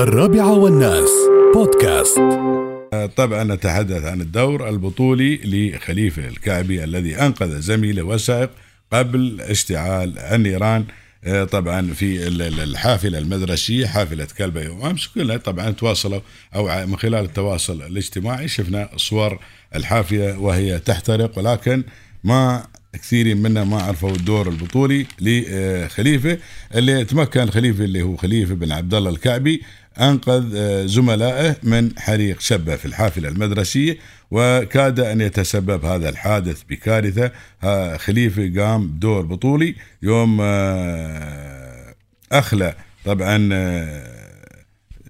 الرابعة والناس. بودكاست. طبعا نتحدث عن الدور البطولي لخليفة الكعبي الذي أنقذ زميله وسائق قبل اشتعال النيران. آه، طبعا في ال- ال- الحافلة المدرسية حافلة كلبة يوم أمس كلها طبعا تواصلوا ع- من خلال التواصل الاجتماعي شفنا صور الحافلة وهي تحترق ولكن ما كثيرين منا ما عرفوا الدور البطولي لخليفة. اللي تمكن خليفة اللي هو خليفة بن عبد الله الكعبي أنقذ آه، زملائه من حريق شبه في الحافلة المدرسية وكاد أن يتسبب هذا الحادث بكارثة. خليفة قام بدور بطولي يوم آه، أخلى طبعا آه،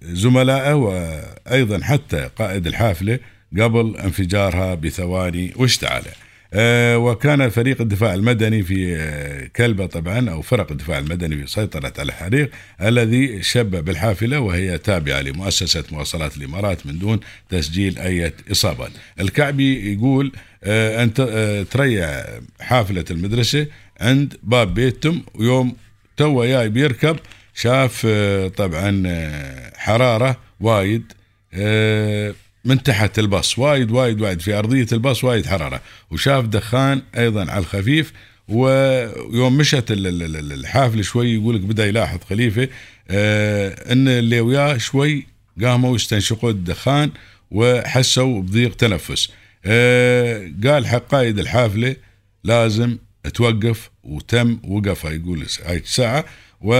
زملائه وأيضا حتى قائد الحافلة قبل انفجارها بثواني واشتعل. آه، وكان فريق الدفاع المدني في آه، كلبة طبعا أو فرق الدفاع المدني في سيطرة الحريق الذي شب بالحافلة وهي تابعة لمؤسسة مواصلات الإمارات من دون تسجيل أي إصابات. الكعبي يقول آه، آه، تريع حافلة المدرسة عند باب بيتهم ويوم توه جاي بيركب شاف آه، طبعا آه، حرارة وايد. آه، من تحت الباص وايد وايد وايد في أرضية الباص وايد حرارة. وشاف دخان أيضا على الخفيف ويوم مشت ال- ال- ال- الحافلة شوي يقول لك بدأ يلاحظ خليفة آه، أن اللي وياه شوي قاموا يستنشقوا الدخان وحسوا بضيق تنفس. آه، قال حق قائد الحافلة لازم توقف وتم وقفها يقول هاي الساعة. و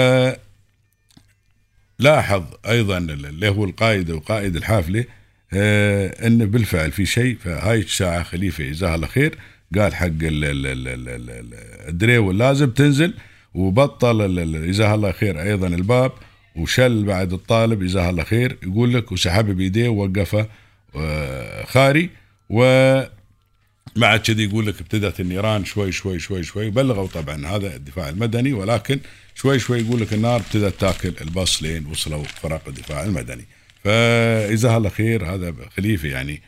لاحظ أيضا اللي هو القائد وقائد الحافلة آه انه بالفعل في شيء فهاي الساعة خليفة جزاه الله خير قال حق ال- ال- ال- ال- ال- ال- الدريول لازم تنزل وبطل جزاه الله خير أيضا الباب وشل بعد الطالب جزاه الله خير يقول لك وسحبه بيديه ووقفه آه، خاري و بعد كذي يقول لك ابتدت النيران شوي شوي شوي شوي بلغوا طبعا هذا الدفاع المدني ولكن شوي شوي يقول لك النار ابتدت تاكل الباص لين وصلوا فرق الدفاع المدني. فجزاه الله خير هذا خليفة يعني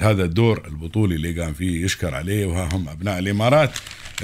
هذا الدور البطولي اللي قام فيه يشكر عليه وها هم أبناء الإمارات.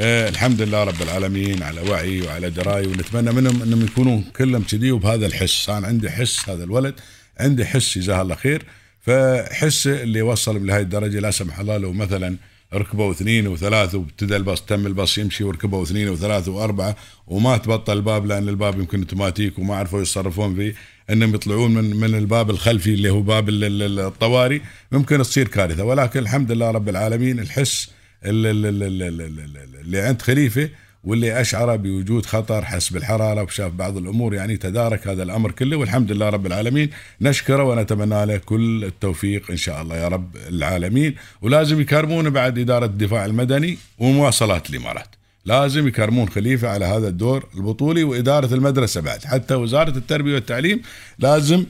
آه الحمد لله رب العالمين على وعي وعلى دراية ونتمنى منهم إنهم يكونوا كلهم كذي وبهذا الحس. أنا عندي حس هذا الولد عندي حس جزاه الله خير فحس اللي وصل لهي الدرجة لا سمح الله لو مثلا ركبوا اثنين وثلاثه وابتدى الباص تم الباص يمشي وركبوا اثنين وثلاثه واربعة وما تبطل الباب لأن الباب يمكن اوتوماتيك وما عرفوا يتصرفون فيه. إنهم يطلعون من من الباب الخلفي اللي هو باب ال- ال- الطواري. ممكن تصير كارثة. ولكن الحمد لله رب العالمين الحس ال- ال- ال- ال- ال- ال- اللي عند خليفة واللي أشعر بوجود خطر حسب الحرارة وشاف بعض الأمور يعني تدارك هذا الأمر كله والحمد لله رب العالمين. نشكره ونتمنى له كل التوفيق إن شاء الله يا رب العالمين. ولازم يكرمون بعد إدارة الدفاع المدني ومواصلات الإمارات. لازم يكرمون خليفة على هذا الدور البطولي وإدارة المدرسة بعد. حتى وزارة التربية والتعليم لازم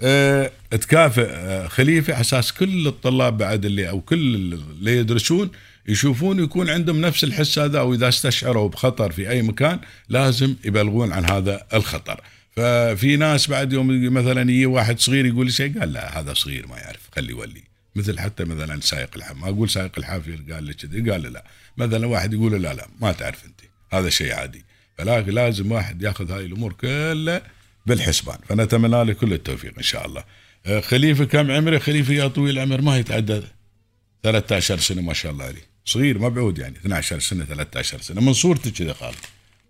آه، تكافئ آه، خليفة على أساس كل الطلاب بعد اللي أو كل اللي يدرسون يشوفون يكون عندهم نفس الحس هذا أو إذا استشعروا بخطر في أي مكان لازم يبلغون عن هذا الخطر. ففي ناس بعد يوم مثلا يجي واحد صغير يقول شيء قال لا هذا صغير ما يعرف خليه يولي. مثل حتى مثلا سائق الحافل ما أقول سائق الحافل قال لي كذي قال لا. مثلا واحد يقول لا لا ما تعرف أنت هذا شيء عادي. فلكن لازم واحد ياخذ هاي الأمور كلها بالحسبان. فنتمنى له كل التوفيق إن شاء الله. آه، خليفة كم عمره خليفة يا طويل العمر. ما يتعدى 13 سنة ما شاء الله عليه صغير ما بعود يعني. 12 سنة 13 سنة. من صورته كذا خالد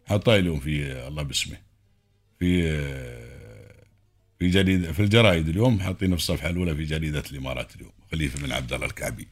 حطاي لهم في الله باسمه في آه، في جريدة في الجرايد اليوم حاطينه في الصفحة الأولى في جريدة الإمارات اليوم. خليفة بن عبد الله الكعبي.